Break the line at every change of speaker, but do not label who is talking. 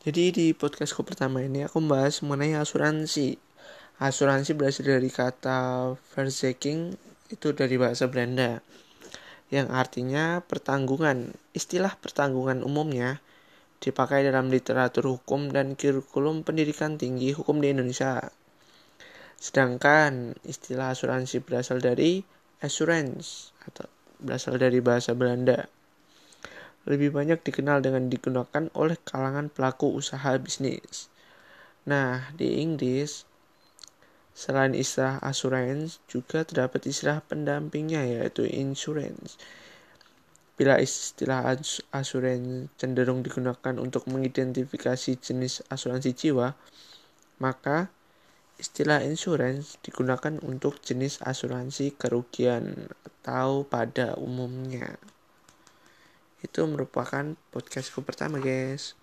Jadi di podcastku pertama ini aku membahas mengenai asuransi. Asuransi berasal dari kata verzekering itu dari bahasa Belanda yang artinya pertanggungan. Istilah pertanggungan umumnya dipakai dalam literatur hukum dan kurikulum pendidikan tinggi hukum di Indonesia. Sedangkan istilah asuransi berasal dari assurance atau berasal dari bahasa Belanda lebih banyak dikenal dengan digunakan oleh kalangan pelaku usaha bisnis. Nah, di Inggris, selain istilah assurance, juga terdapat istilah pendampingnya yaitu insurance. Bila istilah asuransi cenderung digunakan untuk mengidentifikasi jenis asuransi jiwa, maka istilah insurance digunakan untuk jenis asuransi kerugian atau pada umumnya itu merupakan podcastku pertama guys